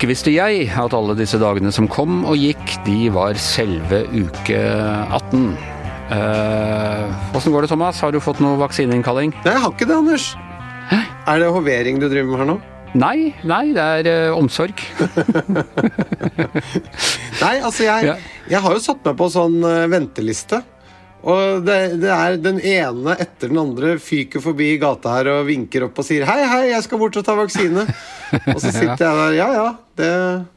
Ikke visste jeg at alle disse dagene som kom og gikk, de var selve uke 18. Åssen går det, Thomas? Har du fått noe vaksineinnkalling? Nei, jeg har ikke det, Anders. Er det hovering du driver med her nå? Nei, nei, det er uh, omsorg. Nei, altså jeg, jeg har jo satt meg på sånn uh, venteliste. Og det, det er den ene etter den andre fyker forbi gata her og vinker opp og sier 'hei, hei, jeg skal bort og ta vaksine'. og så sitter jeg der 'ja ja, det,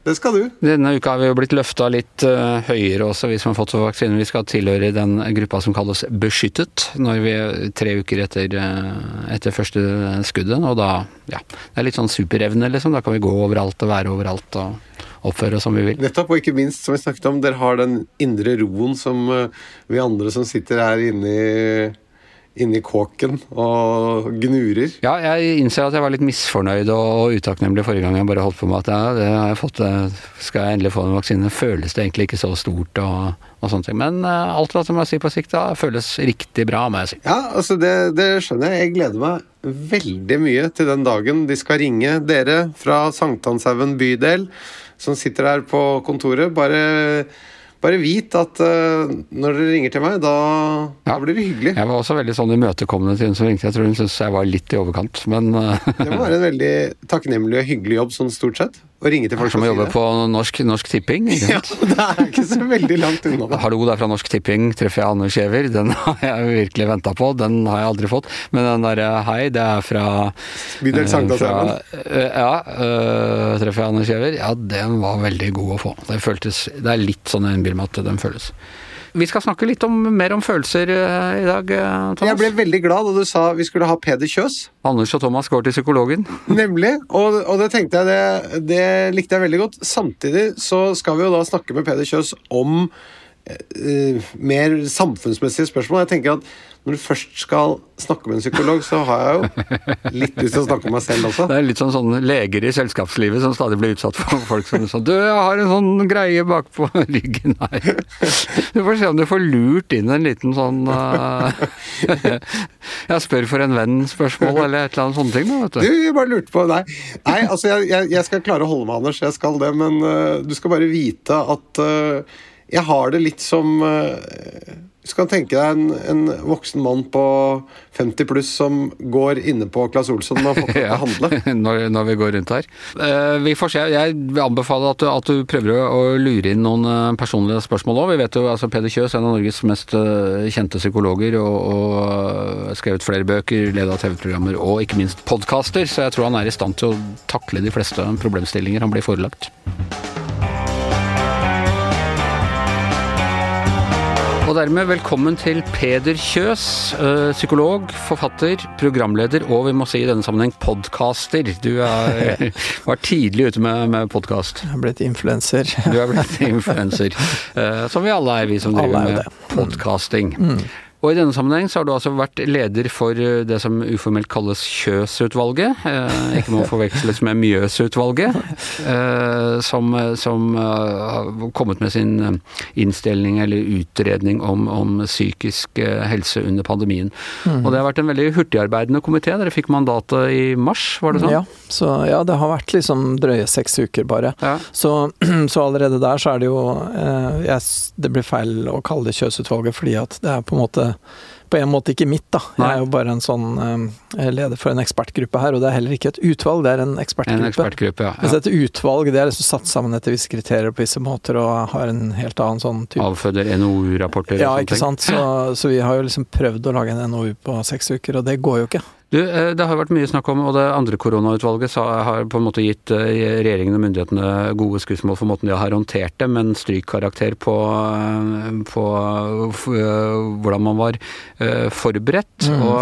det skal du'. Denne uka har vi jo blitt løfta litt uh, høyere også, vi som har fått vaksine. Vi skal tilhøre den gruppa som kalles beskyttet, når vi er tre uker etter, eh, etter første skuddet. Og da, ja, det er litt sånn superevne, liksom. Da kan vi gå overalt og være overalt og oppføre oss som vi vil. Nettopp, og ikke minst, som vi snakket om, dere har den indre roen som eh, vi andre som sitter her inne i, inne i kåken og gnurer. Ja, jeg innser at jeg var litt misfornøyd og utakknemlig forrige gang jeg bare holdt på med at ja, det har jeg fått, eh, skal jeg endelig få en vaksine, føles det egentlig ikke så stort og, og sånne ting. Men uh, alt hva som jeg sier på sikt, da føles riktig bra, må jeg si. Ja, altså det, det skjønner jeg. Jeg gleder meg veldig mye til den dagen de skal ringe dere fra Sankthanshaugen bydel, som sitter her på kontoret. Bare, bare vit at uh, når dere ringer til meg, da, da blir det hyggelig. Jeg var også veldig sånn imøtekommende til hun som ringte. Jeg tror hun syntes jeg var litt i overkant, men uh, Det må være en veldig takknemlig og hyggelig jobb sånn stort sett. Å ringe til folk som og jobber det. på Norsk, norsk Tipping. Ja, det er ikke så veldig langt unna. da. Hallo, det er fra Norsk Tipping, treffer jeg Anne Skjever. Den har jeg virkelig venta på, den har jeg aldri fått. Men den derre hei, det er fra Bydel eh, Sankthanshaugen. eh, Ja, øh, treffer jeg Anne Skjever. Ja, den var veldig god å få. Det føltes Det er litt sånn jeg innbiller meg at den føles. Vi skal snakke litt om, mer om følelser eh, i dag, eh, Thomas. Jeg ble veldig glad da du sa vi skulle ha Peder Kjøs. Anders og Thomas går til psykologen. Nemlig. Og, og det tenkte jeg det, det likte jeg veldig godt. Samtidig så skal vi jo da snakke med Peder Kjøs om mer samfunnsmessige spørsmål. Jeg tenker at når du først skal snakke med en psykolog, så har jeg jo litt lyst til å snakke om meg selv også. Det er litt sånn sånne leger i selskapslivet som stadig blir utsatt for folk som sånn Du, jeg har en sånn greie bak på ryggen her. Du får se om du får lurt inn en liten sånn uh, Jeg spør for en venn-spørsmål eller et eller annet sånne ting, da, vet Du, du. jeg bare lurte på Nei, nei altså jeg, jeg, jeg skal klare å holde meg, Anders. Jeg skal det. Men uh, du skal bare vite at øh, jeg har det litt som øh, Du skal tenke deg en, en voksen mann på 50 pluss som går inne på Claes Olsson og har fått lov til å handle. Når, når vi går rundt her. Eh, vi får se. Jeg anbefaler at du, at du prøver å lure inn noen eh, personlige spørsmål òg. Vi vet jo altså Peder Kjøs, en av Norges mest eh, kjente psykologer, og, og eh, skrevet flere bøker, leda TV-programmer og ikke minst podkaster, så jeg tror han er i stand til å takle de fleste problemstillinger han blir forelagt. Og dermed velkommen til Peder Kjøs, psykolog, forfatter, programleder og vi må si i denne sammenheng podcaster. Du er, var tidlig ute med, med podkast. Jeg er blitt influenser. Du er blitt influenser. eh, som vi alle er, vi som driver er med podkasting. Mm. Og i denne sammenheng så har du altså vært leder for eh, det som uformelt kalles Kjøs-utvalget. Eh, ikke må forveksles med Mjøs-utvalget. Eh, som som eh, har kommet med sin eh, innstilling eller utredning om, om psykisk helse under pandemien. Mm. Og det har vært en veldig hurtigarbeidende komité. Dere fikk mandatet i mars, var det sånn? Ja, så ja, det har vært liksom drøye seks uker bare. Ja. Så, så allerede der så er det jo eh, yes, Det blir feil å kalle det Kjøsutvalget, fordi at det er på en måte på en måte ikke mitt, da. Jeg er jo bare en sånn eh, leder for en ekspertgruppe her, og det er heller ikke et utvalg, det er en ekspertgruppe. En ekspertgruppe, ja. Mens ja. et utvalg det er liksom satt sammen etter visse kriterier på visse måter og har en helt annen sånn type Avføder NOU-rapporter Ja, og sånne ikke sant. Så, så vi har jo liksom prøvd å lage en NOU på seks uker, og det går jo ikke. Du, eh, Det har vært mye snakk om, og det andre koronautvalget har på en måte gitt eh, regjeringen og myndighetene gode skussmål for måten de har håndtert det, men strykkarakter på, eh, på hvordan man var forberedt. Mm. Og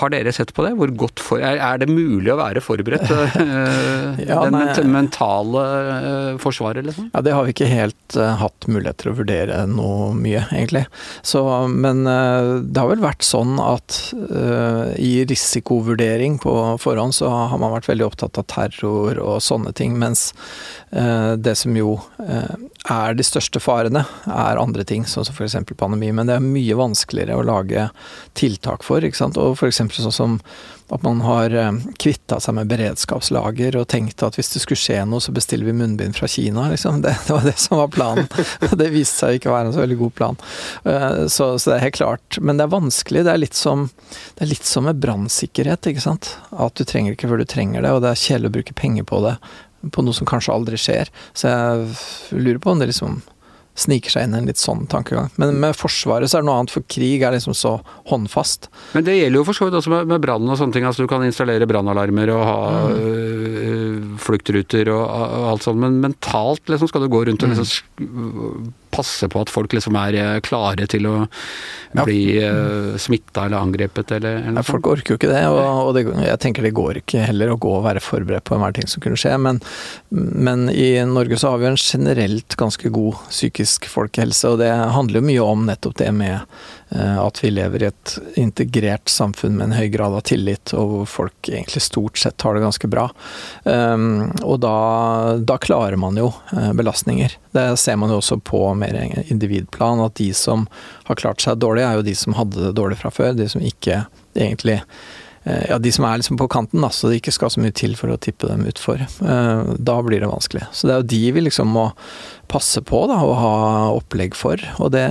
har dere sett på det? Hvor godt for, er, er det mulig å være forberedt? eh, Ja, den nei. mentale eh, forsvaret, liksom? Ja, det har vi ikke helt uh, hatt mulighet til å vurdere noe mye, egentlig. Så, men uh, det har vel vært sånn at uh, i risikovurdering på forhånd så har man vært veldig opptatt av terror og sånne ting, mens det som jo er de største farene, er andre ting, sånn som f.eks. pandemi. Men det er mye vanskeligere å lage tiltak for, ikke sant. Og f.eks. sånn som at man har eh, kvitta seg med beredskapslager og tenkt at hvis det skulle skje noe, så bestiller vi munnbind fra Kina, liksom. Det, det var det som var planen. det viste seg ikke å være en så veldig god plan. Eh, så, så, det er helt klart. Men det er vanskelig. Det er litt som, det er litt som med brannsikkerhet. At du trenger ikke før du trenger det, og det er kjedelig å bruke penger på det. På noe som kanskje aldri skjer. Så jeg lurer på om det liksom sniker seg inn en litt sånn tankegang. Men med Forsvaret så er det noe annet, for krig er liksom så håndfast. Men det gjelder jo for så vidt også med, med brann og sånne ting. altså Du kan installere brannalarmer og ha mm. øh, fluktruter og, og, alt sånt, men mentalt liksom skal du gå rundt og mm. liksom passe på at folk liksom er eh, klare til å ja. bli uh, eh, smitta eller angrepet eller, eller ja, Folk orker jo ikke det, og, og det, jeg tenker det går ikke heller å gå og være forberedt på enhver ting som kunne skje. Men, men, i Norge så har vi en generelt ganske god psykisk folkehelse, og det handler jo mye om nettopp det med Eh, at vi lever i et integrert samfunn med en høy grad av tillit, og hvor folk egentlig stort sett har det ganske bra. Um, og da, da, klarer man jo belastninger. Det ser man jo også på mer individplan, at de som har klart seg dårlig, er jo de som hadde det dårlig fra før. De som ikke egentlig eh, ja, De som er liksom på kanten, da, så det ikke skal så mye til for å tippe dem utfor. Da blir det vanskelig. Så det er jo de vi liksom må passe på da, og ha opplegg for. Og det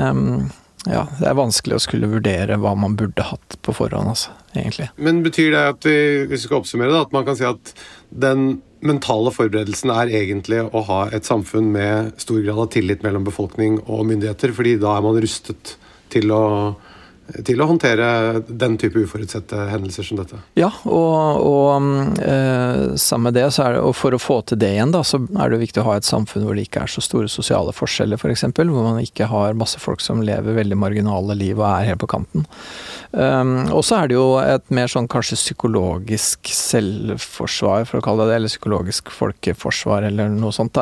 ja, det er vanskelig å skulle vurdere hva man burde hatt på forhånd, altså, egentlig. Men betyr det at vi, hvis vi skal oppsummere det, at man kan si at den mentale forberedelsen er egentlig å ha et samfunn med stor grad av tillit mellom befolkning og myndigheter, fordi da er man rustet til å til å håndtere den type uforutsette hendelser som dette. Ja, og, og eh, sammen med det, så er det, og for å få til det igjen, da, så er det viktig å ha et samfunn hvor det ikke er så store sosiale forskjeller, f.eks. For hvor man ikke har masse folk som lever veldig marginale liv og er helt på kanten. Um, og så er det jo et mer sånn kanskje psykologisk selvforsvar, for å kalle det det, eller psykologisk folkeforsvar, eller noe sånt.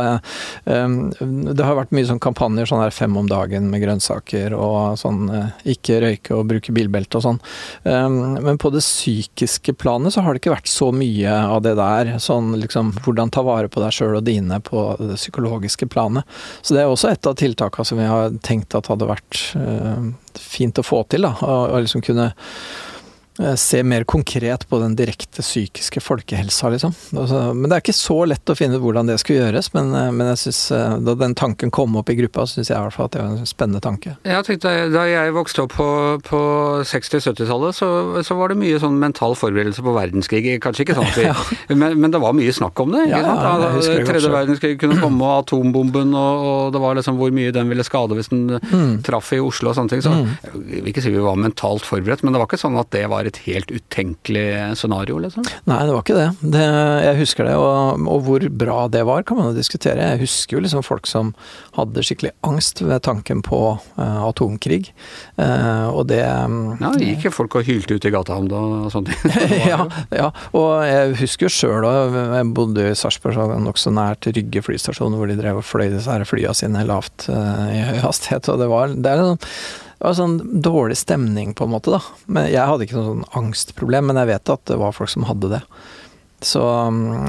Um, det har vært mye sånn kampanjer, sånn her fem om dagen med grønnsaker og sånn uh, ikke røyke og bruke bilbelte og sånn. Um, men på det psykiske planet så har det ikke vært så mye av det der. Sånn liksom hvordan ta vare på deg sjøl og dine på det psykologiske planet. Så det er også et av tiltakene som vi har tenkt at hadde vært uh, fint å få til. da, Å liksom kunne se mer konkret på den direkte psykiske folkehelsa, liksom. Altså, men det er ikke så lett å finne ut hvordan det skulle gjøres, men, eh, men jeg synes, eh, da den tanken kom opp i gruppa, syns jeg i hvert fall at det var en spennende tanke. Jeg tenkte, Da jeg vokste opp på, på 60-70-tallet, så, så, var det mye sånn mental forberedelse på verdenskrig. Kanskje ikke sant, ja. men, men, det var mye snakk om det. ikke ja, sant? Ja, Tredje verdenskrig kunne komme, og atombomben, og, og, det var liksom hvor mye den ville skade hvis den mm. traff i Oslo og sånne ting. Så mm. jeg vil ikke si vi var mentalt forberedt, men det var ikke sånn at det var et helt utenkelig scenario, liksom? Nei, det var ikke det. det jeg husker det, og, og, hvor bra det var, kan man jo diskutere. Jeg husker jo liksom folk som hadde skikkelig angst ved tanken på uh, atomkrig, uh, og det um, Ja, det gikk jo folk og hylte ute i gata om det og sånt. ja, ja, og jeg husker jo sjøl òg, jeg bodde i Sarpsborg nokså nært Rygge flystasjon, hvor de drev og fløy disse flya sine lavt uh, i høy hastighet, og det var det er sånn det var sånn dårlig stemning, på en måte, da. Men jeg hadde ikke noe sånn angstproblem, men jeg vet at det var folk som hadde det. Så,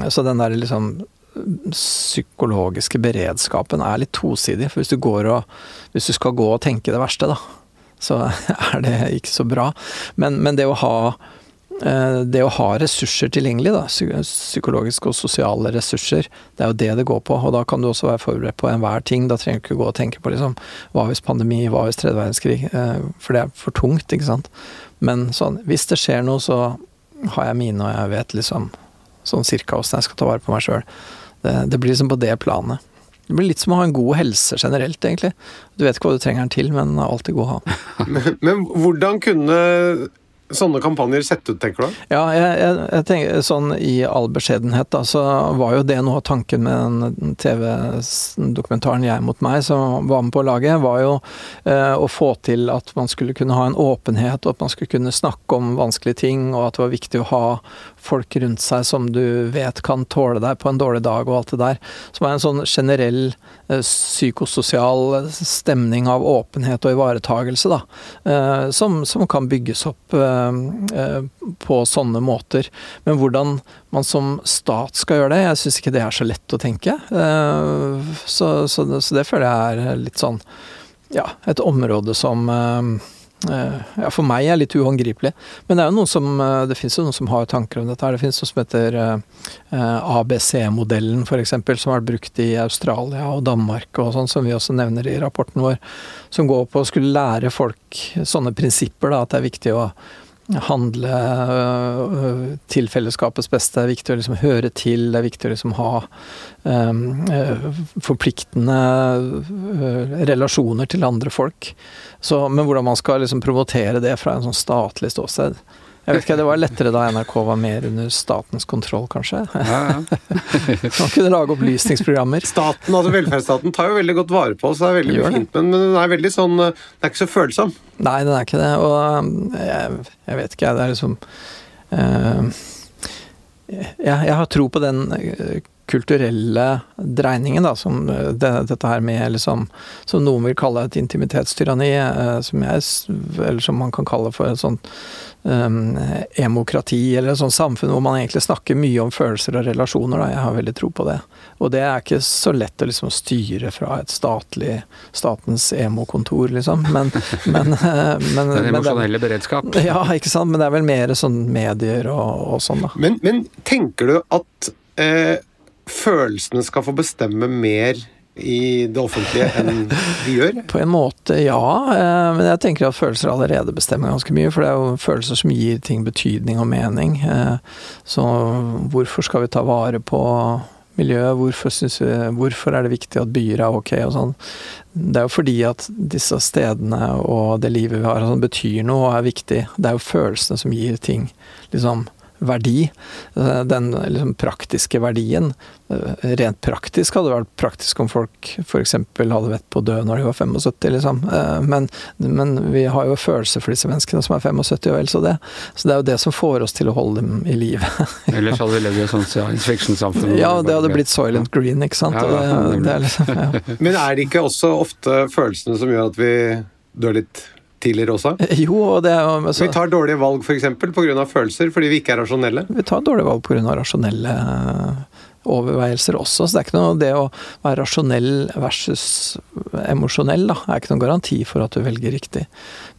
så den der liksom psykologiske beredskapen er litt tosidig. For hvis du og Hvis du skal gå og tenke det verste, da, så er det ikke så bra. Men, men det å ha det å ha ressurser tilgjengelig, da, psykologiske og sosiale ressurser, det er jo det det går på. Og da kan du også være forberedt på enhver ting. Da trenger du ikke gå og tenke på liksom, hva hvis pandemi, hva hvis tredje verdenskrig? Eh, for det er for tungt, ikke sant. Men sånn, hvis det skjer noe, så har jeg mine, og jeg vet liksom sånn cirka åssen jeg skal ta vare på meg sjøl. Det, det, blir liksom på det planet. Det blir litt som å ha en god helse generelt, egentlig. Du vet ikke hva du trenger den til, men alltid god å ha. men, men hvordan kunne sånne kampanjer sett ut, tenker du? Ja, jeg, jeg, jeg, tenker sånn i all beskjedenhet, da, så var jo det noe av tanken med den TV-dokumentaren 'Jeg mot meg', som var med på laget, var jo eh, å få til at man skulle kunne ha en åpenhet, og at man skulle kunne snakke om vanskelige ting, og at det var viktig å ha folk rundt seg som du vet kan tåle deg på en dårlig dag, og alt det der. Som er en sånn generell eh, psykososial stemning av åpenhet og ivaretagelse, da. Eh, som, som, kan bygges opp eh, på sånne måter. Men hvordan man som stat skal gjøre det, jeg syns ikke det er så lett å tenke. Eh, så, så, så, det føler jeg er litt sånn ja, et område som ja, for meg er litt uhåndgripelig. Men det er jo noen som Det fins jo noen som har tanker om dette. her. Det fins noe som heter ABC-modellen, f.eks., som har vært brukt i Australia og Danmark og sånn, som vi også nevner i rapporten vår. Som går på å skulle lære folk sånne prinsipper, da, at det er viktig å handle øh, til fellesskapets beste. Det er viktig å liksom høre til, det er viktig å liksom ha um, forpliktende uh, relasjoner til andre folk. Så, men hvordan man skal liksom promotere det fra en sånn statlig ståsted jeg vet ikke, Det var lettere da NRK var mer under statens kontroll, kanskje. Ja, ja. Man kunne lage opplysningsprogrammer. Staten, altså Velferdsstaten tar jo veldig godt vare på oss, det er veldig fint, men, den er veldig sånn Den er ikke så følsom. Nei, den er ikke det. Og jeg, jeg vet ikke, jeg. Det er liksom uh, jeg, jeg, har tro på den kulturelle dreiningen, da, som det, dette her med liksom Som noen vil kalle et intimitetstyranni, uh, som jeg Eller som man kan kalle for et sånt um, emokrati, eller et sånt samfunn hvor man egentlig snakker mye om følelser og relasjoner. Da. Jeg har veldig tro på det. Og det er ikke så lett å liksom styre fra et statlig statens emokontor, liksom. Men, men, eh, men Den emosjonelle beredskap? Ja, ikke sant. Men det er vel mer sånn medier og, og sånn, da. Men, men, tenker du at eh, følelsene skal få bestemme mer i det offentlige enn vi gjør? På en måte, ja. Eh, men jeg tenker at følelser allerede bestemmer ganske mye. For det er jo følelser som gir ting betydning og mening. Eh, så hvorfor skal vi ta vare på miljøet? Hvorfor, vi, hvorfor er det viktig at byer er ok og sånn? Det er jo fordi at disse stedene og det livet vi har, sånn, betyr noe og er viktig. Det er jo følelsene som gir ting liksom verdi. Eh, den liksom, praktiske verdien. Eh, rent praktisk hadde det vært praktisk om folk f.eks. hadde vett på å dø når de var 75, liksom. Eh, men, men, vi har jo følelser for disse menneskene som er 75 og vel så det. Så det er jo det som får oss til å holde dem i live. Ellers hadde vi levd i et sånt science fiction-samfunn. Ja, det hadde blitt Soylent Green, ikke sant. Ja, det, det er liksom, ja. Men er det ikke også ofte følelsene som gjør at vi dør litt tidligere også? Jo, og det er jo altså, Vi tar dårlige valg f.eks. pga. følelser, fordi vi ikke er rasjonelle? Vi tar dårlige valg pga. rasjonelle overveielser også. Så det er ikke noe det å være rasjonell versus emosjonell, da, er ikke noen garanti for at du velger riktig.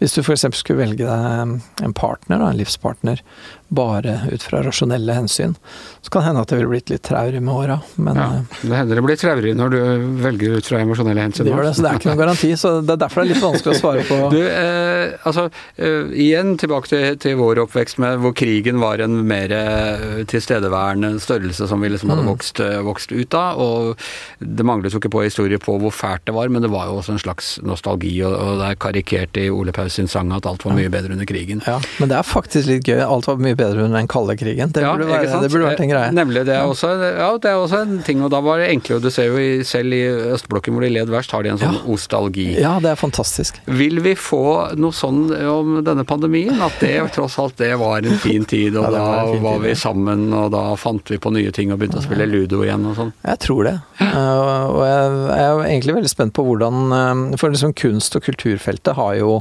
Hvis du f.eks. skulle velge deg en partner, da, en livspartner, bare ut fra rasjonelle hensyn, så kan det hende at det ville blitt litt traurig med åra, men ja, eh, Det hender det blir traurig når du velger ut fra emosjonelle hensyn. Det gjør det, så det er ikke noen garanti. Så det er derfor det er litt vanskelig å svare på. Du, eh, altså, eh, igjen tilbake til, til, vår oppvekst med hvor krigen var en mer eh, tilstedeværende størrelse som vi liksom hadde mm vokst, eh, vokst, ut av. Og det manglet jo ikke på historie på hvor fælt det var, men det var jo også en slags nostalgi. Og, og det er karikert i Ole Paus sin sang at alt var mye bedre under krigen. Ja, Men det er faktisk litt gøy. Alt var mye bedre under den kalde krigen. Det, ja, burde, være, det burde, vært en greie. Nemlig. Det er, også, ja, det er også en ting. Og da var det enklere. Du ser jo i, selv i østblokken hvor de led verst, har de en sånn ja. ostalgi. Ja, det er fantastisk. Vil vi få noe sånn om denne pandemien? At det tross alt det var en fin tid, og ja, da var, var vi sammen, og da fant vi på nye ting og begynte å spille ludo igjen og sånn? Jeg tror det. Uh, og jeg, er egentlig veldig spent på hvordan uh, For liksom kunst- og kulturfeltet har jo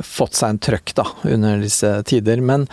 fått seg en trøkk da, under disse tider. Men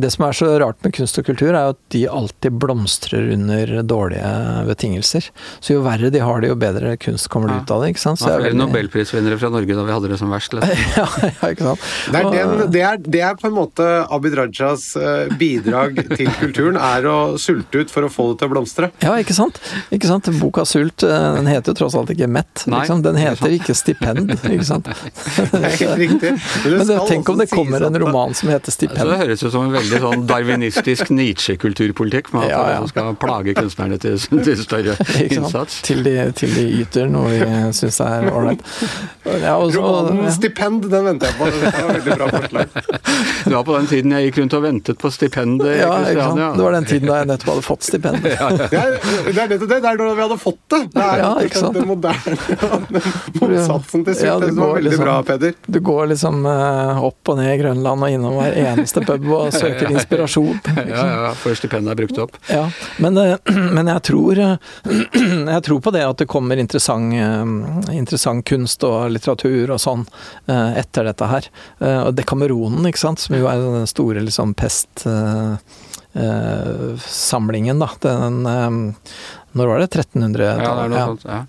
det som er så rart med kunst og kultur, er at de alltid blomstrer under dårlige betingelser. Så jo verre de har det, jo bedre kunst kommer det ut av det. ikke sant? Så ja, flere veldig... nobelprisvinnere fra Norge da vi hadde det som verst. ja, ja, ikke sant? Det er, den, det, er, det er, på en måte Abid Rajas eh, bidrag til kulturen, er å sulte ut for å få det til å blomstre. Ja, ikke sant? Ikke sant? Boka Sult eh, den heter jo tross alt ikke Mett. Liksom. Den heter ikke Stipend, ikke sant? Det er helt riktig. Men, Men det, tenk om det kommer en roman som heter Stipend. Altså, det høres ut som en veldig sånn darwinistisk Nietzsche-kulturpolitikk, med at ja, ja. man skal plage kunstnerne til, til større innsats. Til de, til de, yter noe vi syns er ålreit. Ja, Romanen 'Stipend', den venter jeg på. Det var veldig bra forslag. Det var på den tiden jeg gikk rundt og ventet på stipendet i ja, Kristiania. Det var den tiden da jeg nettopp hadde fått stipend. Det er, det er nettopp det. Det er da vi hadde fått det. Det er ja, ikke sant? den moderne motsatsen til sult. det var veldig liksom, bra, Peder. Du går liksom uh, opp og ned i Grønland og innom hver eneste pub og søker inspirasjon inspirasjon. ja, ja, før stipendet er brukt opp. Ja, men, eh, men jeg, tror, jeg tror på det at det kommer interessant, eh, interessant, kunst og litteratur og sånn eh, etter dette her. Og Dekameronen, ikke sant, som jo er den store liksom pest... samlingen, da. Den Når var det? 1300-tallet? Ja, det er noe sånt, ja.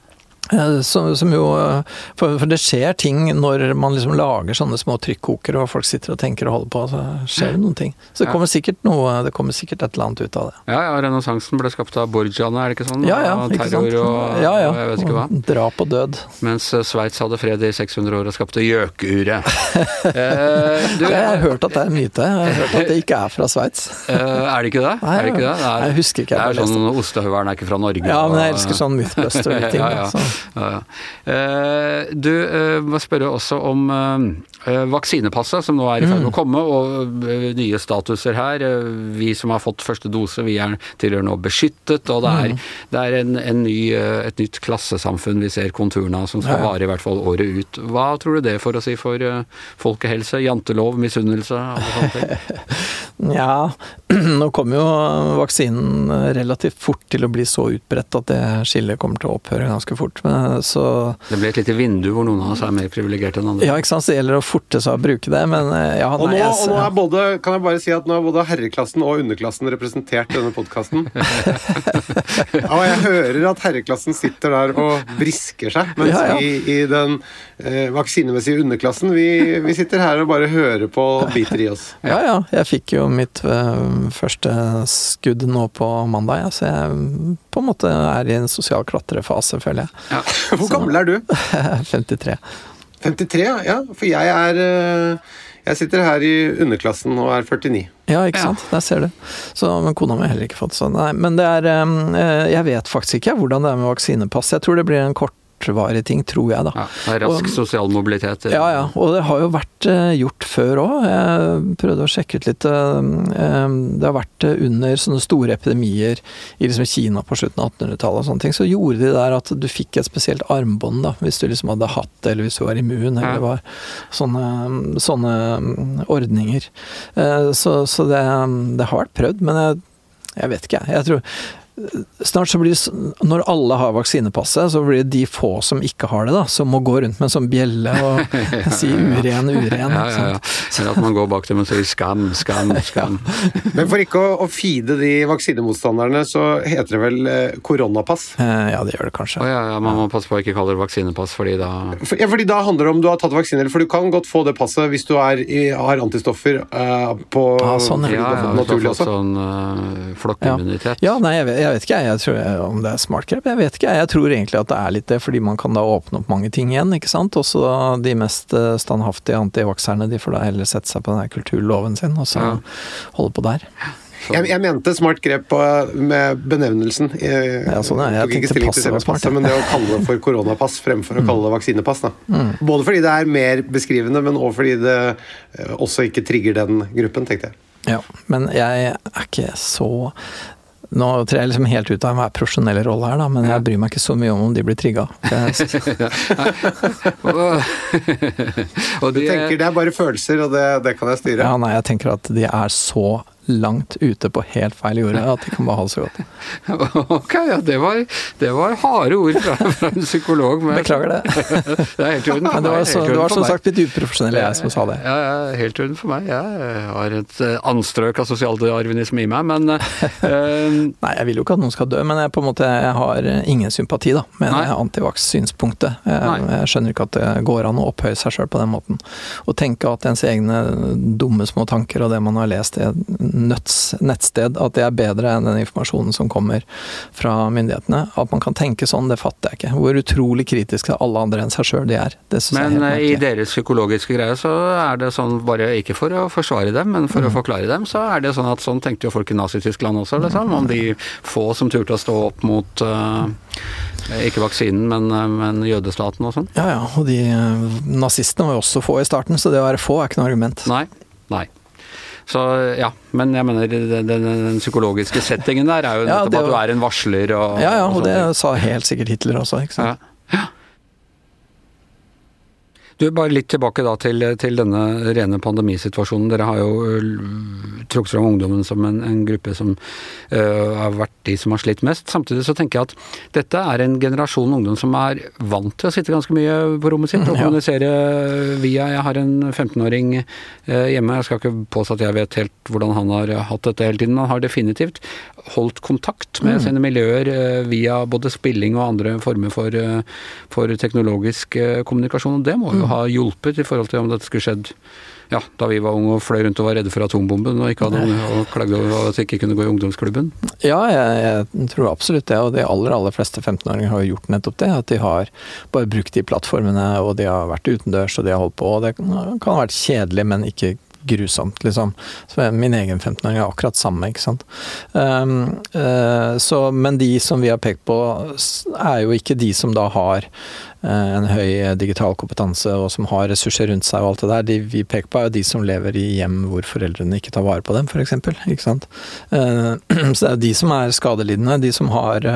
Eh, Som, som jo, eh, for, for det skjer ting når man liksom lager sånne små trykkokere og folk sitter og tenker og holder på, så skjer det noen ting. Så det kommer sikkert noe, det kommer sikkert et eller annet ut av det. Ja, ja, renessansen ble skapt av Borgiane, er det ikke sånn? Ja ja, Og terror og, ja, ja. og jeg vet ikke hva. Drap og død. Mens eh, Sveits hadde fred i 600 år og skapte gjøkuret. eh, du, Jeg har hørt at det er en myte. Jeg har hørt at det ikke er fra Sveits. eh, er det ikke det? Nei, er det ikke det? det er, jeg husker ikke, jeg Det er sånn ostehøvelen er ikke fra Norge. Ja, men jeg elsker sånn mythbuster-ting. ja, ja. Ja, ja. Eh, du, eh, må spørre også om eh, vaksinepasset, som nå er i ferd Mm. med å komme, og nye statuser her. Vi som har fått første dose, vi er tilhører nå beskyttet, og det er, Mm. det er en, en ny, et nytt klassesamfunn vi ser konturene av, som skal vare i hvert fall året ut. Hva tror du det får å si for eh, folkehelse, jantelov, misunnelse, og sånne ting? Ja, nå kommer jo vaksinen relativt fort til å bli så utbredt at det skillet kommer til å opphøre ganske fort. Men, så Det blir et lite vindu hvor noen av oss er mer privilegerte enn andre. ja, ikke sant, så det gjelder å forte seg å bruke det, men eh, ja, Og nå, nei, jeg, og nå er både, kan jeg bare si at nå er både herreklassen og underklassen representert i denne podkasten. Ja, og jeg hører at herreklassen sitter der og brisker seg, mens Ja, ja. vi i den eh, vaksinemessige underklassen, vi, vi sitter her og bare hører på og biter i oss. ja, ja, jeg fikk jo mitt øh, første skudd nå på mandag, ja, så jeg på en måte er i en sosial klatrefase, føler jeg. Ja. Hvor gammel er du? 53. 53, ja. ja. For jeg er eh, Jeg sitter her i underklassen og er 49. Ja, ikke Ja. sant. Der ser du. Så, men kona mi har heller ikke fått sånn. Nei, men det er eh, Jeg vet faktisk ikke hvordan det er med vaksinepass. Jeg tror det blir en kortvarig ting, tror jeg, da. Ja, det er rask Og- sosial mobilitet. Ja, ja. Og det har jo vært eh, gjort før òg. Jeg prøvde å sjekke ut litt. eh, eh, det har vært under sånne store epidemier i liksom Kina på slutten av 1800-tallet og sånne ting. Så gjorde de der at du fikk et spesielt armbånd da, hvis du liksom hadde hatt det, eller hvis du var immun, eller det var sånne, sånne mm, ordninger. Eh, Så, så det, det har vært prøvd, men jeg, jeg vet ikke, jeg. Jeg tror Snart så blir det Når alle har vaksinepasset, så blir det de få som ikke har det, da, som må gå rundt med en sånn bjelle og si uren, uren. Ja, ja, ja. Eller at man går bak dem og sier skam, skam, skam. Men for ikke å, å feede de vaksinemotstanderne, så heter det vel eh, koronapass. Eh, Ja, det gjør det kanskje. Oh, ja, ja, man må passe på å ikke kalle det vaksinepass, fordi da For, ja, fordi da handler det om du har tatt vaksine, for du kan godt få det passet hvis du er i, har antistoffer uh, på Ah, sånn, ja. Ja, ja, du har naturlig fått også. sånn uh, flokkimmunitet. Ja, nei, jeg vet, jeg vet ikke jeg, tror om det er smart grep. Jeg vet ikke jeg. Tror egentlig at det er litt det, fordi man kan da åpne opp mange ting igjen, ikke sant. Også de mest eh, standhaftige antivakserne, de får da heller sette seg på den der kulturloven sin, og så Ja. holde på der. Jeg, jeg mente smart grep på, med benevnelsen. Jeg, Ja, sånn er. Jeg tok ikke tenkte stilling til selve passet, men det å kalle det for koronapass fremfor å kalle det vaksinepass. Mm. Både fordi det er mer beskrivende, men også fordi det eh, også ikke trigger den gruppen, tenkte jeg. Ja, men jeg er ikke så Nå trer jeg liksom helt ut av enhver profesjonelle rolle her, da, men jeg bryr meg ikke så mye om om de blir trigga. Du tenker det er bare følelser, og det, det kan jeg styre. Ja, nei, jeg tenker at de er så langt ute på helt feil jorde at de kan bare det så godt. Ok, ja, det var, det var harde ord fra, fra en psykolog. Men, Beklager det. det er helt i orden for meg. det var, så, det var som sagt litt uprofesjonell jeg som sa det. Ja, ja, helt i orden for meg. Jeg har et eh, anstrøk av sosialdarwinisme i meg, men uh... Nei, jeg vil jo ikke at noen skal dø, men jeg, på en måte, jeg har ingen sympati da, med Nei. det antivaks-synspunktet. Jeg, jeg skjønner ikke at det går an å opphøye seg sjøl på den måten. Å tenke at ens egne dumme små tanker og det man har lest et nøtts nettsted, at det er bedre enn den informasjonen som kommer fra myndighetene. At man kan tenke sånn, det fatter jeg ikke. Hvor utrolig kritisk til alle andre enn seg sjøl de er. Det syns jeg Men er eh, helt i deres psykologiske greie så er det sånn, bare ikke for å forsvare dem, men Mm. for å forklare dem, så er det sånn at sånn tenkte jo folk i Nazi-Tyskland også, liksom. Om de få som turte å stå opp mot uh, ikke vaksinen, men, eh, men jødestaten og sånn. Ja ja, og de eh, nazistene var jo også få i starten, så det å være få er ikke noe argument. Nei. Nei. Så ja, men jeg mener den, den, den psykologiske settingen der er jo Ja, nettopp at du er en varsler og Ja ja, og og det sa helt sikkert Hitler også, ikke sant. Ja. Ja. Du, Bare litt tilbake da til, til denne rene pandemisituasjonen. Dere har jo trukket fram ungdommen som en, en gruppe som uh, har vært de som har slitt mest. Samtidig så tenker jeg at dette er en generasjon ungdom som er vant til å sitte ganske mye på rommet sitt og ja. kommunisere via Jeg har en 15-åring uh, hjemme, jeg skal ikke påstå at jeg vet helt hvordan han har hatt dette hele tiden. Han har definitivt holdt kontakt med mm. sine miljøer uh, via både spilling og andre former for, for teknologisk kommunikasjon. og Det må jo mm. ha hjulpet i forhold til om dette skulle skjedd ja, da vi var unge og fløy rundt og var redde for atombomben og ikke hadde noe og klagde over at vi ikke kunne gå i ungdomsklubben? Ja, jeg, jeg tror absolutt det. Og de aller, aller fleste 15-åringer har gjort nettopp det. At de har bare brukt de plattformene, og de har vært utendørs og de har holdt på. Og det kan ha vært kjedelig, men ikke grusomt, liksom. Min egen 15-åring er akkurat samme, ikke sant. Um, uh, så, men de som vi har pekt på, er jo ikke de som da har uh, en høy digital kompetanse og som har ressurser rundt seg og alt det der. De vi peker på er jo de som lever i hjem hvor foreldrene ikke tar vare på dem, f.eks. Ikke sant. Uh, så det er jo de som er skadelidende, de som har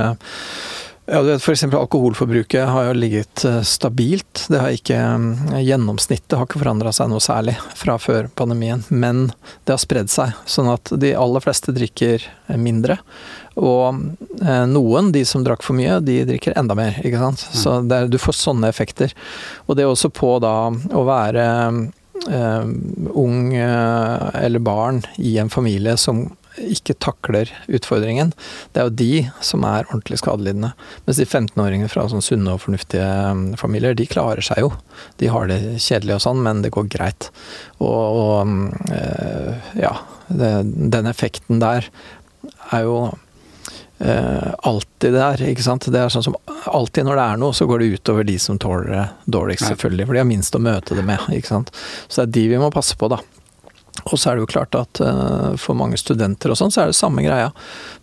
ja, F.eks. alkoholforbruket har jo ligget eh, stabilt. Det har ikke, eh, Gjennomsnittet har ikke forandra seg noe særlig fra før pandemien, men det har spredd seg. Sånn at de aller fleste drikker eh, mindre. Og noen, de som drakk for mye, de drikker enda mer. ikke sant? Mm. Så er, du får sånne effekter. Og det er også på da å være Uh, ung uh, eller barn i en familie som ikke takler utfordringen, det er jo de som er ordentlig skadelidende. Mens de 15-åringene fra sånn sunne og fornuftige um, familier, de klarer seg jo. De har det kjedelig og sånn, men det går greit. Og, og um, eh, ja, det, den effekten der er jo Uh, alltid der, ikke sant. Det er sånn som alltid når det er noe, så går det utover de som tåler det dårligst, selvfølgelig. For de har minst å møte det med, ikke sant. Så det er de vi må passe på, da. Og så er det jo klart at uh, for mange studenter og sånn, så er det samme greia.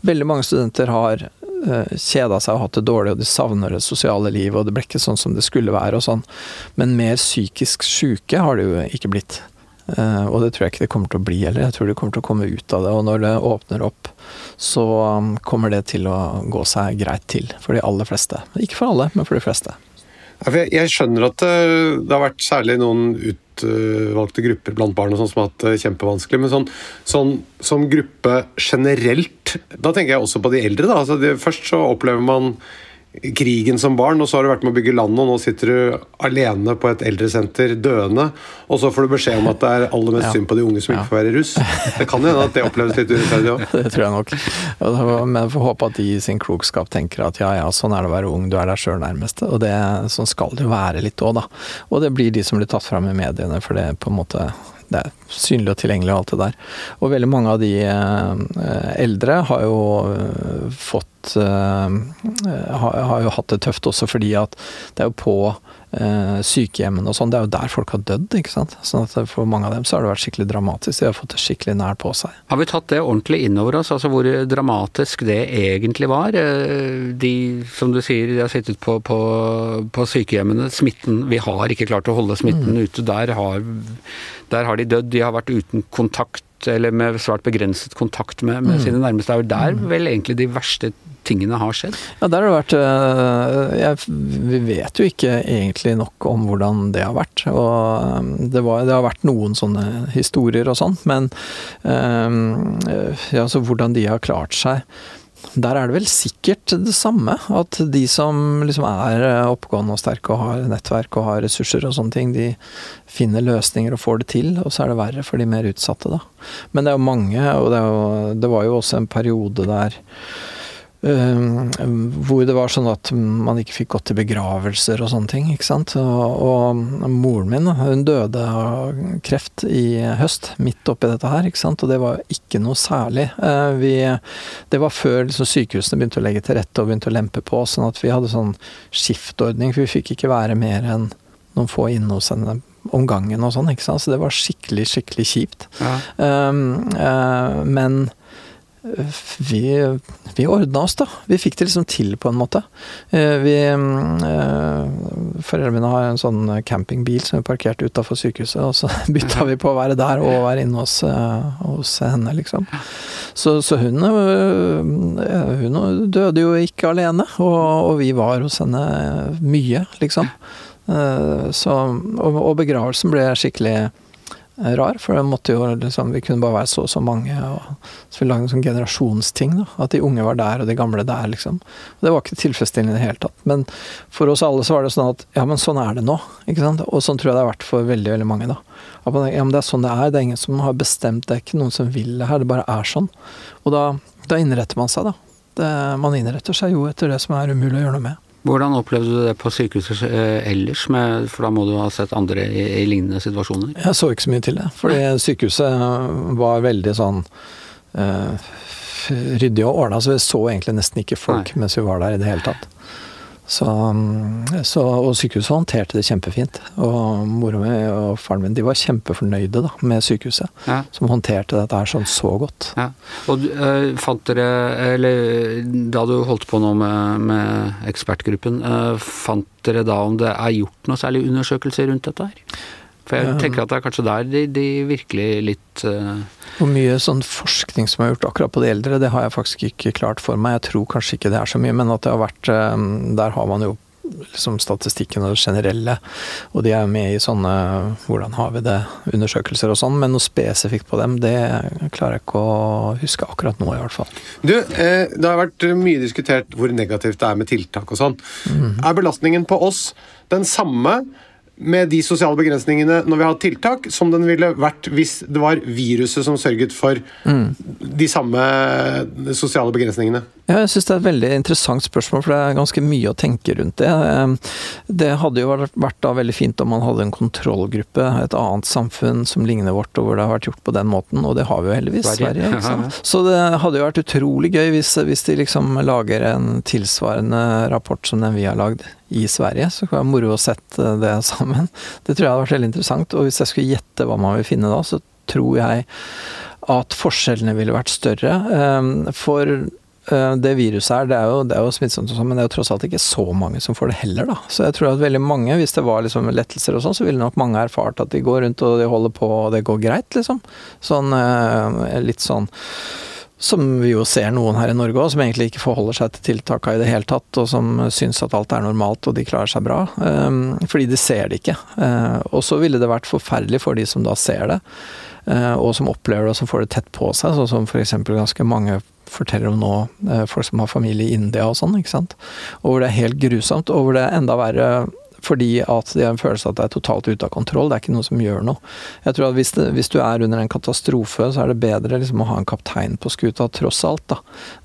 Veldig mange studenter har eh, kjeda seg og hatt det dårlig, og de savner det sosiale livet, og det ble ikke sånn som det skulle være og sånn. Men mer psykisk syke har det jo ikke blitt. Uh, og det tror jeg ikke det kommer til å bli heller. Jeg tror de kommer til å komme ut av det. Og når det åpner opp, så um, kommer det til å gå seg greit til for de aller fleste. Ikke for alle, men for de fleste. Jeg skjønner at det har vært særlig noen utvalgte grupper blant barn sånn som har hatt det kjempevanskelig. Men sånn, sånn, som gruppe generelt Da tenker jeg også på de eldre. altså det, Først så opplever man krigen som barn, og så har du vært med å bygge landet, og nå sitter du alene på et eldresenter døende, og så får du beskjed om at det er aller mest ja. synd på de unge som ikke får være russ. Det kan hende at det oppleves litt urettferdig òg. Det tror jeg nok. Men jeg får håpe at de i sin klokskap tenker at ja ja, sånn er det å være ung, du er deg sjøl nærmest. Og det, sånn skal det jo være litt òg, da. Og det blir de som blir tatt fram i mediene, for det på en måte det er synlig og tilgjengelig og alt det der. Og veldig mange av de eh, eldre har jo eh, fått eh, har, jo hatt det tøft også fordi at det er jo på sykehjemmene og sånn, det er jo der folk har dødd, ikke sant. Sånn at for mange av dem så har det vært skikkelig dramatisk. De har fått det skikkelig nært på seg. Har vi tatt det ordentlig innover oss, altså hvor dramatisk det egentlig var? De, som du sier, de har sittet på, på, på sykehjemmene. Smitten Vi har ikke klart å holde smitten mm. ute. Der har der har de dødd. De har vært uten kontakt, eller med svært begrenset kontakt med, med mm. sine nærmeste. Det er jo der mm. vel egentlig de verste tingene har skjedd? Ja, der har det vært øh, jeg, Vi vet jo ikke egentlig nok om hvordan det har vært. Og øh, det, var, det har vært noen sånne historier og sånn, men øh, ja, altså hvordan de har klart seg der er det vel sikkert det samme. At de som liksom er eh, oppegående og sterke og har nettverk og har ressurser og sånne ting, de finner løsninger og får det til. Og så er det verre for de mer utsatte, da. Men det er jo mange, og det, jo, det var jo også en periode der hvor det var sånn at man ikke fikk gått til begravelser og sånne ting. ikke sant? Og, og moren min hun døde av kreft i høst, midt oppi dette her. ikke sant? Og det var ikke noe særlig. Uh, vi, det var før liksom, sykehusene begynte å legge til rette og begynte å lempe på, sånn at vi hadde sånn skiftordning. For vi fikk ikke være mer enn noen få inne hos henne om gangen og sånn. ikke sant? Så det var skikkelig, skikkelig kjipt. Ja. Uh, men vi, vi ordna oss, da. Vi fikk det liksom til, på en måte. Eh, vi eh, Foreldrene mine har en sånn campingbil som vi parkerte utafor sykehuset, og så bytta vi på å være der og være inne hos, eh, hos henne, liksom. Så, så hun, hun døde jo ikke alene, og, og, vi var hos henne mye, liksom. Så, og, og begravelsen ble skikkelig rar, for det måtte jo liksom, vi kunne bare være så og så mange. Og, så vi lagde en sånn generasjonsting. da, At de unge var der, og de gamle der. liksom. Og Det var ikke tilfredsstillende i det hele tatt. Men for oss alle så var det sånn at ja, men sånn er det nå. ikke sant? Og sånn tror jeg det har vært for veldig veldig mange. da. At man, ja, men Det er sånn det er. Det er ingen som har bestemt, det er ikke noen som vil det her. Det bare er sånn. Og da, da innretter man seg, da. Det, man innretter seg jo etter det som er umulig å gjøre noe med. Hvordan opplevde du det på sykehuset eh, ellers, med, for da må du ha sett andre i, i lignende situasjoner? Jeg så ikke så mye til det, fordi sykehuset var veldig sånn eh, ryddig og ordna, så vi så egentlig nesten ikke folk Nei. mens vi var der i det hele tatt. Så, mm, så, og sykehuset håndterte det kjempefint. Og mora mi og faren min de var kjempefornøyde da, med sykehuset, Ja. som håndterte dette her sånn så godt. Ja. Og øh, fant dere, eller da du holdt på nå med, med ekspertgruppen, øh, fant dere da om det er gjort noe særlig undersøkelser rundt dette her? For jeg tenker at det er kanskje der de, de virkelig litt uh... Hvor mye sånn forskning som er gjort akkurat på de eldre, det har jeg faktisk ikke klart for meg. Jeg tror kanskje ikke det er så mye, men at det har vært um, Der har man jo liksom statistikken og det generelle, og de er jo med i sånne hvordan har vi det-undersøkelser og sånn, men noe spesifikt på dem, det klarer jeg ikke å huske akkurat nå, i hvert fall. Du, eh, Det har vært mye diskutert hvor negativt det er med tiltak og sånn. Er belastningen på oss den samme med de sosiale begrensningene når vi har tiltak, som den ville vært hvis det var viruset som sørget for de samme sosiale begrensningene? Ja, jeg syns det er et veldig interessant spørsmål, for det er ganske mye å tenke rundt det. Eh, Det hadde jo vært vært da veldig fint om man hadde en kontrollgruppe, et annet samfunn som ligner vårt, og hvor det har vært gjort på den måten, og det har vi jo heldigvis. Sverige. Sverige? Så det hadde jo vært utrolig gøy hvis, hvis de liksom lager en tilsvarende rapport som den vi har lagd i Sverige. Så kan det være moro å sette det sammen. Det tror jeg hadde vært veldig interessant. Og hvis jeg skulle gjette hva man vil finne da, så tror jeg at forskjellene ville vært større. Eh, For eh, det viruset her, det er jo, det er jo smittsomt, og sånn, men det er jo tross alt ikke så mange som får det heller, da. Så jeg tror at veldig mange, hvis det var liksom lettelser og sånn, så ville nok mange erfart at de går rundt og de holder på og det går greit, liksom. Sånn eh, litt sånn som vi jo ser noen her i Norge òg, som egentlig ikke forholder seg til tiltakene i det hele tatt, og som syns at alt er normalt og de klarer seg bra. Um, fordi de ser det ikke. Uh, og så ville det vært forferdelig for de som da ser det, uh, og som opplever det og som får det tett på seg, sånn som f.eks. ganske mange forteller om nå, uh, folk som har familie i India og sånn, ikke sant. Og hvor det er helt grusomt, og hvor det er enda verre fordi at de har en følelse at det er totalt ute av kontroll. Det er ikke noe som gjør noe. Jeg tror at hvis, det, hvis du er under en katastrofe, så er det bedre liksom å ha en kaptein på skuta, tross alt. da.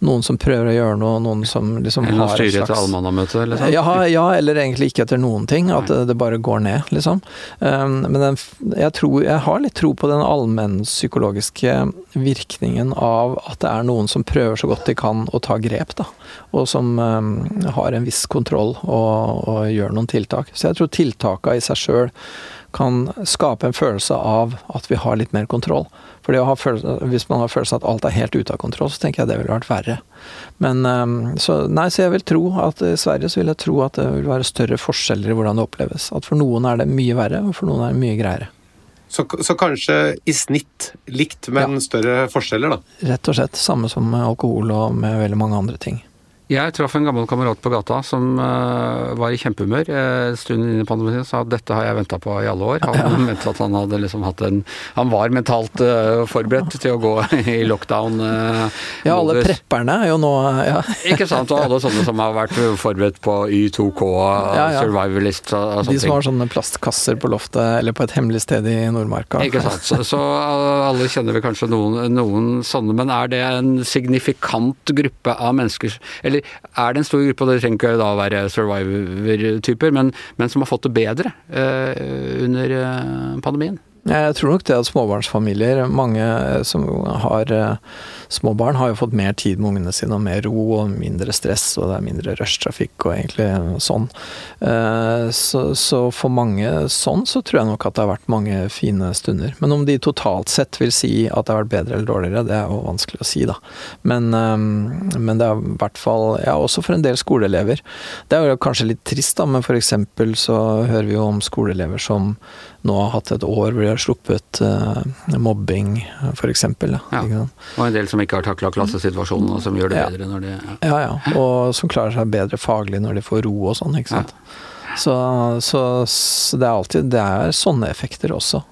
Noen som prøver å gjøre noe, noen som liksom Eller har et slags etter slags allmannamøte, liksom? ja, ja, eller egentlig ikke etter noen ting. At det, det bare går ned, liksom. Um, men den, jeg, tror, jeg har litt tro på den allmennpsykologiske virkningen av at det er noen som prøver så godt de kan å ta grep, da. Og som um, har en viss kontroll og, og gjør noen tiltak. Så jeg tror tiltakene i seg sjøl kan skape en følelse av at vi har litt mer kontroll. For det å ha følelse, hvis man har følelsen at alt er helt ute av kontroll, så tenker jeg det ville vært verre. Men um, så, nei, så jeg vil tro at i Sverige så vil jeg tro at det vil være større forskjeller i hvordan det oppleves. At for noen er det mye verre, og for noen er det mye greiere. Så, så kanskje i snitt likt, men større forskjeller, da. Rett og slett samme som med alkohol og med veldig mange andre ting. Jeg traff en gammel kamerat på gata som uh, var i kjempehumør en en stund inn i pandemien. Sa at dette har jeg venta på i alle år. Han ja. mente at han hadde liksom hatt en Han var mentalt uh, forberedt til å gå i lockdown. Uh, ja, alle prepperne er jo nå ja. Ikke sant. Og alle sånne som har vært forberedt på Y2K, ja, ja. survivalist og, og De som har sånne plastkasser på loftet eller på et hemmelig sted i Nordmarka. Ikke sant. Så, så alle kjenner vel kanskje noen, noen sånne. Men er det en signifikant gruppe av mennesker eller er det en stor gruppe, og det trenger ikke da være survivor-typer, men, men, som har fått det bedre uh, under uh, pandemien? Jeg tror nok det at småbarnsfamilier, mange som har små barn, har jo fått mer tid med ungene sine og mer ro og mindre stress, og det er mindre rushtrafikk og egentlig sånn. Så, så, for mange sånn, så tror jeg nok at det har vært mange fine stunder. Men om de totalt sett vil si at det har vært bedre eller dårligere, det er jo vanskelig å si, da. Men, men det er i hvert fall Ja, også for en del skoleelever. Det er jo kanskje litt trist, da, men for eksempel så hører vi jo om skoleelever som nå har hatt et år hvor de har sluppet uh, mobbing, f.eks. Ja. Og en del som ikke har takla klassesituasjonen, og som gjør det ja. bedre når de ja. ja. ja, Og som klarer seg bedre faglig når de får ro og sånn, ikke sant. Så, så, så det er alltid Det er sånne effekter også.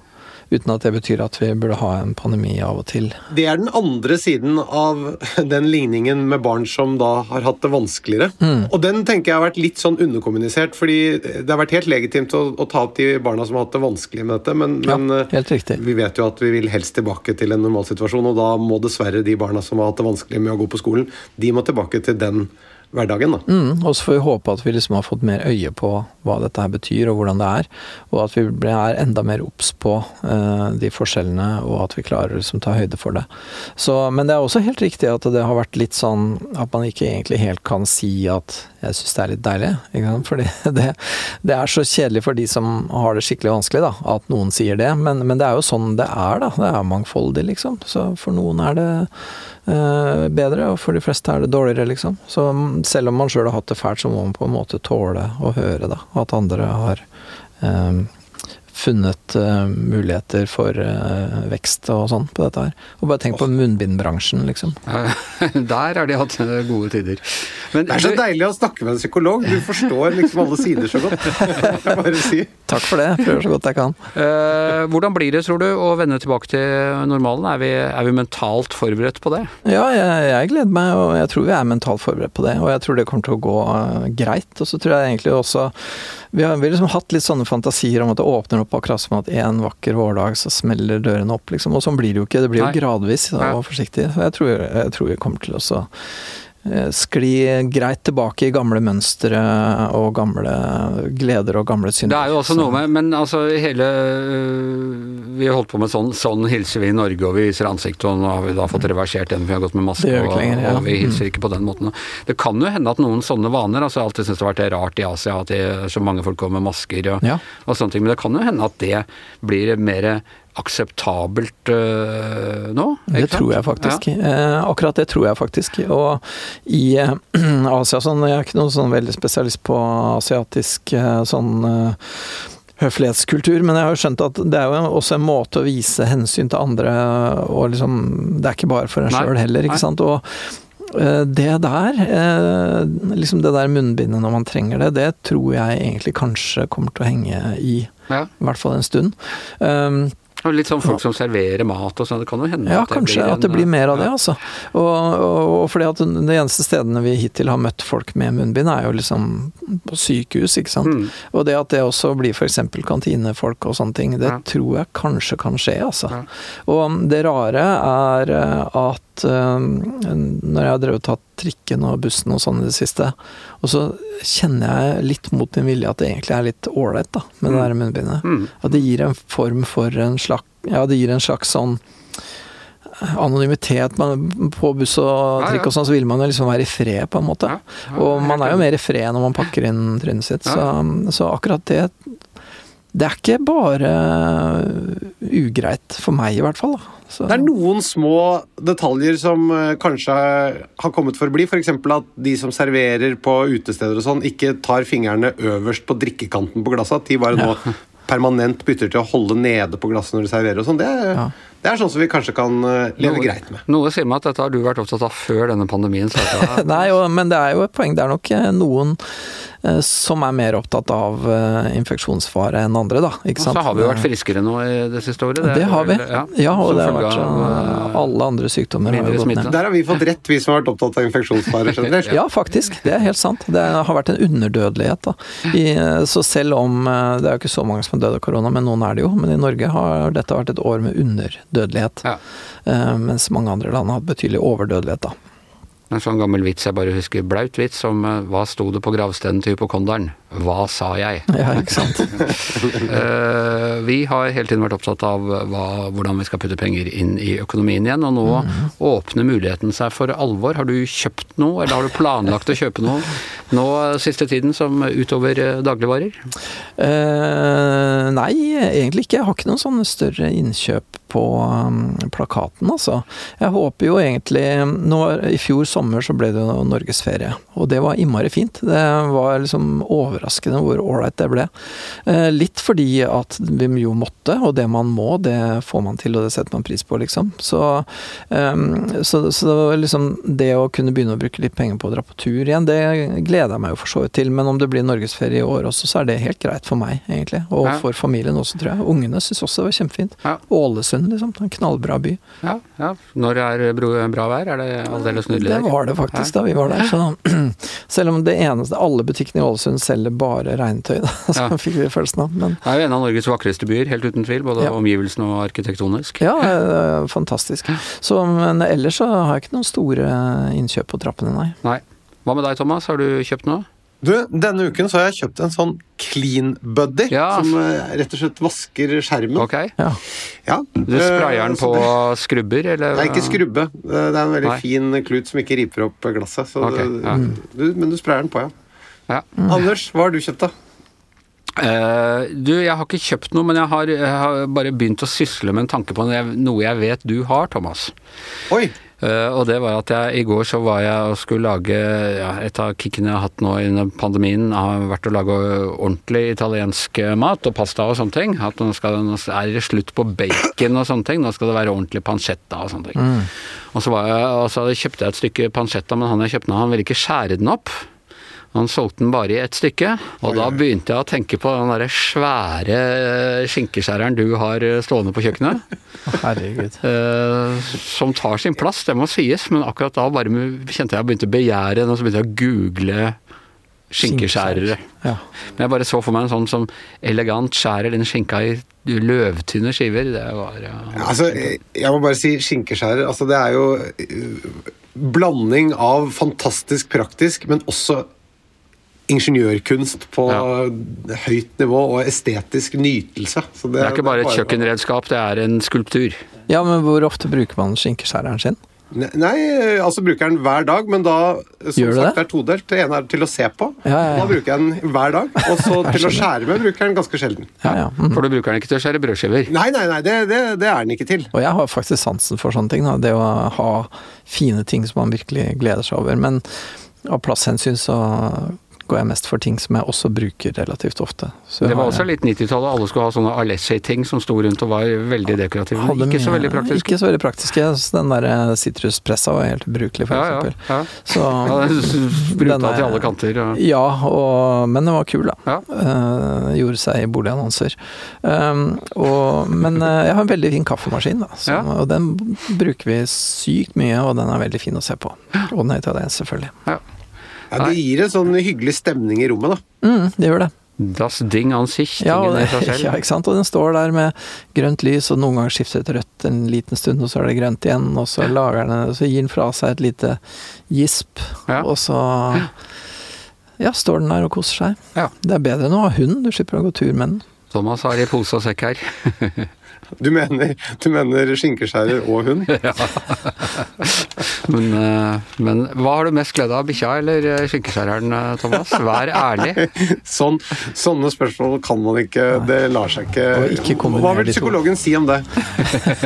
Uten at det betyr at vi burde ha en pandemi av og til. Det er den andre siden av den ligningen med barn som da har hatt det vanskeligere. Mm. Og den tenker jeg har vært litt sånn underkommunisert, fordi det har vært helt legitimt å, å ta opp de barna som har hatt det vanskelig med dette, men, Ja, men eh, vi vet jo at vi vil helst tilbake til en normalsituasjon, og da må dessverre de barna som har hatt det vanskelig med å gå på skolen, de må tilbake til den hverdagen. da. Mm, og så får vi håpe at vi liksom har fått mer øye på hva dette her betyr og hvordan det er, og at vi er enda mer obs på uh, de forskjellene, og at vi klarer å liksom ta høyde for det. Så, men det er også helt riktig at det har vært litt sånn at man ikke egentlig helt kan si at jeg syns det er litt deilig. Ikke sant? Fordi det, det er så kjedelig for de som har det skikkelig vanskelig, da, at noen sier det. Men, men det er jo sånn det er, da. Det er mangfoldig, liksom. Så for noen er det bedre, og for de fleste er det dårligere, liksom. Så selv om man sjøl har hatt det fælt, så må man på en måte tåle å høre da, at andre har eh, funnet uh, muligheter for uh, vekst og sånn på dette her. Og bare tenk på munnbindbransjen, liksom. Der har de hatt eh, gode tider. Men, Det er så du- deilig å snakke med en psykolog. Du forstår liksom alle sider så godt. Jeg bare si. Takk for det. Prøver så godt jeg kan. Uh, hvordan blir det, tror du, å vende tilbake til normalen? Er vi, er vi mentalt forberedt på det? Ja, jeg, jeg gleder meg, og jeg tror vi er mentalt forberedt på det. Og jeg tror det kommer til å gå eh, greit. Og så tror jeg egentlig også Vi har vi har liksom hatt litt sånne fantasier om at det åpner opp akkurat som at en vakker vårdag så smeller dørene opp, liksom. Og sånn blir det jo ikke. Det blir jo gradvis og forsiktig. Så jeg tror, jeg tror vi kommer til å skli greit tilbake i gamle mønstre og gamle gleder og gamle synder. Det er jo også noe med Men altså hele øh, Vi har holdt på med sånn Sånn hilser vi i Norge, og vi viser ansiktet, og nå har vi da fått reversert den, for vi har gått med maske, og, lenger, ja. Mm. og vi hilser ikke på den måten. Det kan jo hende at noen sånne vaner altså Jeg har alltid syntes det har vært rart i Asia at det så mange folk går med masker og, Ja. og sånne ting, men det kan jo hende at det blir mer akseptabelt uh, nå? Det ikke tror jeg faktisk. Eh, akkurat det tror jeg faktisk. Og i eh, Asia sånn, Jeg er ikke noen sånn veldig spesialist på asiatisk eh, sånn eh, høflighetskultur, men jeg har jo skjønt at det er jo også en måte å vise hensyn til andre, og liksom Det er ikke bare for en sjøl heller, nei. sant. Og eh, det der, liksom det der munnbindet når man trenger det, det tror jeg egentlig kanskje kommer til å henge i Ja. i hvert fall en stund. Um, Og litt sånn folk som serverer mat og sånn, det kan jo hende Ja, at det kanskje blir at det blir mer av det, altså. Og, og, og fordi at de eneste stedene vi hittil har møtt folk med munnbind, er jo liksom på sykehus, ikke sant. Mm. Og det at det også blir f.eks. kantinefolk og sånne ting, det Ja. tror jeg kanskje kan skje, altså. Ja. Og det rare er eh, at eh, når jeg har drevet tatt trikken og bussen og sånn i det siste, og så kjenner jeg litt mot min vilje at det egentlig er litt ålreit, da, med det Mm. der munnbindet. Mm. At det gir en form for en slags Ja, det gir en slags sånn anonymitet. Man, på buss og Ja, ja. trikk og sånn, så vil man jo liksom være i fred, på en måte. Ja, ja, og man er jo mer i fred når man pakker inn trynet sitt. Ja. Så, så akkurat det Det er ikke bare ugreit, for meg i hvert fall. Da. Så, Det er noen små detaljer som eh, kanskje har kommet for å bli. F.eks. at de som serverer på utesteder og sånn, ikke tar fingrene øverst på drikkekanten på glasset. At de bare nå permanent bytter til å holde nede på glasset når de serverer og sånn. Det, Ja. det er sånn som vi kanskje kan eh, leve Noe- greit med. Noe sier meg at dette har du vært opptatt av før denne pandemien starta. Nei, jo, men det er jo et poeng. Det er nok eh, noen som er mer opptatt av eh, infeksjonsfare enn andre, da. Ikke Og så har vi jo vært friskere nå i det siste året. Det, det har vi. Ja, Ja, og som det har vært sånn eh, Alle andre sykdommer har gått ned. Der har vi fått rett, vi som har vært opptatt av infeksjonsfare generelt. Ja, faktisk. Det er helt sant. Det har vært en underdødelighet. Da. I, så selv om eh, Det er jo ikke så mange som har dødd av korona, men noen er det jo. Men i Norge har dette vært et år med underdødelighet. Ja. Eh, mens mange andre land har hatt betydelig overdødelighet, da. En sånn gammel vits jeg bare husker. Blaut vits om eh, hva sto det på gravstenen til hypokonderen? Hva sa jeg? Ja, ikke sant. Eh, vi har hele tiden vært opptatt av hva, hvordan vi skal putte penger inn i økonomien igjen, og nå mm. åpner muligheten seg for alvor. Har du kjøpt noe, eller har du planlagt å kjøpe noe nå siste tiden som utover eh, dagligvarer? Uh, nei, egentlig ikke. Jeg har ikke noen sånne større innkjøp på um, plakaten, altså. Jeg håper jo egentlig nå, I fjor sommer så ble det jo norgesferie, og det var innmari fint. Det var liksom overraskende overraskende hvor ålreit det ble. Eh, litt fordi at vi jo måtte, og det man må, det får man til, og det setter man pris på, liksom. Så, um, så, så liksom det å kunne begynne å bruke litt penger på å dra på tur igjen, det gleder jeg meg jo for så vidt til. Men om det blir norgesferie i år også, så er det helt greit for meg, egentlig. Og Ja. for familien også, tror jeg. Ungene syns også det var kjempefint. Ja. Ålesund, liksom. En knallbra by. Ja, ja. Når er bra vær? Er det aldeles nydelig Det var det faktisk da vi var der. Så, selv om det eneste Alle butikkene i Ålesund selger bare regntøy, da, så Ja. fikk vi følelsen av. Men Det er jo en av Norges vakreste byer, helt uten tvil. Både Ja. omgivelsene og arkitektonisk. ja, fantastisk. Så, men ellers så har jeg ikke noen store innkjøp på trappene, nei. Nei. Hva med deg, Thomas? Har du kjøpt noe? Du, Denne uken så har jeg kjøpt en sånn Clean Buddy, Ja. som eh, rett og slett vasker skjermen. Ok. Ja. Ja. Du sprayer den Eh, på det- skrubber, eller? Nei, ikke skrubbe. Eh, Det er en veldig Nei. fin klut som ikke riper opp glasset. Så Ok, det, ja. du, men du sprayer den på, ja. Ja. Anders, hva har du kjøpt, da? Uh, du, jeg har ikke kjøpt noe, men jeg har, jeg har bare begynt å sysle med en tanke på noe jeg, vet du har, Thomas. Oi! Uh, og det var at jeg i går så var jeg og skulle lage ja, Et av kickene jeg har hatt nå under pandemien, har vært å lage ordentlig italiensk mat og pasta og sånne ting. At nå, skal, nå er det slutt på bacon og sånne ting. Nå skal det være ordentlig pancetta og sånne ting. Og så, var jeg, og så kjøpte jeg et stykke pancetta, men han jeg kjøpte nå, han ville ikke skjære den opp. Han solgte den bare i ett stykke, og Oi, da begynte jeg å tenke på den derre svære skinkeskjæreren du har eh, stående på kjøkkenet. Herregud. Eh, som tar sin plass, det må sies, men akkurat da bare kjente jeg begynte å begjære den, og så begynte jeg å google skinkeskjærere. Ja. Men jeg bare så for meg en sånn som elegant skjærer den skinka i løvtynne skiver. Det var ja. Altså, jeg må bare si skinkeskjærer. Altså, det er jo eh, blanding av fantastisk praktisk, men også ingeniørkunst på høyt nivå og estetisk nytelse. Så Det er ikke bare et kjøkkenredskap, det er en skulptur. ja, men hvor ofte bruker man skinkeskjæreren sin? Nei, altså bruker den hver dag, men da som Gjør du sagt, det? er todelt. Det ene er til å se på. Ja, ja, ja. Da bruker jeg den hver dag. Og så til å skjære med bruker jeg den ganske sjelden. Ja, ja. Mm. For du bruker den ikke til å skjære brødskiver. Nei, nei, nei, det, det, det er den ikke til. Og jeg har faktisk sansen for sånne ting. Da. Det å ha fine ting som man virkelig gleder seg over. Men av plasshensyn så går jeg mest for ting som jeg også bruker relativt ofte. Så Det var også litt 90-tallet. Alle skulle ha sånne Alessi-ting som sto rundt og var veldig dekorative. hadde ikke så veldig praktiske. Ikke så veldig praktiske. Så Den der eh, sitruspressa var helt ubrukelig, for Ja, ja, eksempel. ja. Så, ja den spruta Denne- til alle kanter. Ja, Ja, og, men den var kul, da. Ja. Uh, gjorde seg i boligannonser. Um, og, men uh, jeg har en veldig fin kaffemaskin, da. Så, Ja. Og den bruker vi sykt mye, og den er veldig fin å se på. Og den er italiensk, selvfølgelig. Ja, det gir en sånn hyggelig stemning i rommet, da. Mm, det gjør det. Das Ding an sich, Ja, og, tingen i seg selv. ja, ikke sant. Og den står der med grønt lys, og noen ganger skifter det til rødt en liten stund, og så er det grønt igjen, og så lager den Så gir den fra seg et lite gisp, Ja. og så Ja, står den der og koser seg. Ja. Det er bedre enn å ha hund, du slipper å gå tur med den. Thomas har i pose og sekk her. Du mener, du mener skinkeskjærer og hund? Men, eh, men hva har du mest glede av, bikkja eller eh, skinkeskjæreren, eh, Thomas? Vær ærlig. Sånn, sånne spørsmål kan man ikke Det lar seg ikke ikke Hva vil psykologen si om det?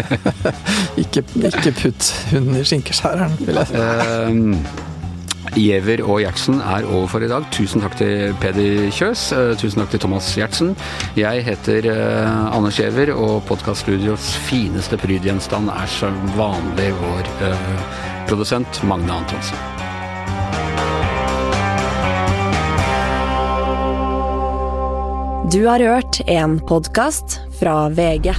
Ikke, ikke putt hunden i skinkeskjæreren, vil jeg si. Giæver og Gjertsen er over for i dag. Tusen takk til Peder Kjøs. eh, Tusen takk til Thomas Gjertsen. Jeg heter eh, Anders Giæver, og podkaststudios fineste prydgjenstand er som vanlig vår eh, produsent Magne Antonsen. Du har hørt en podkast fra VG.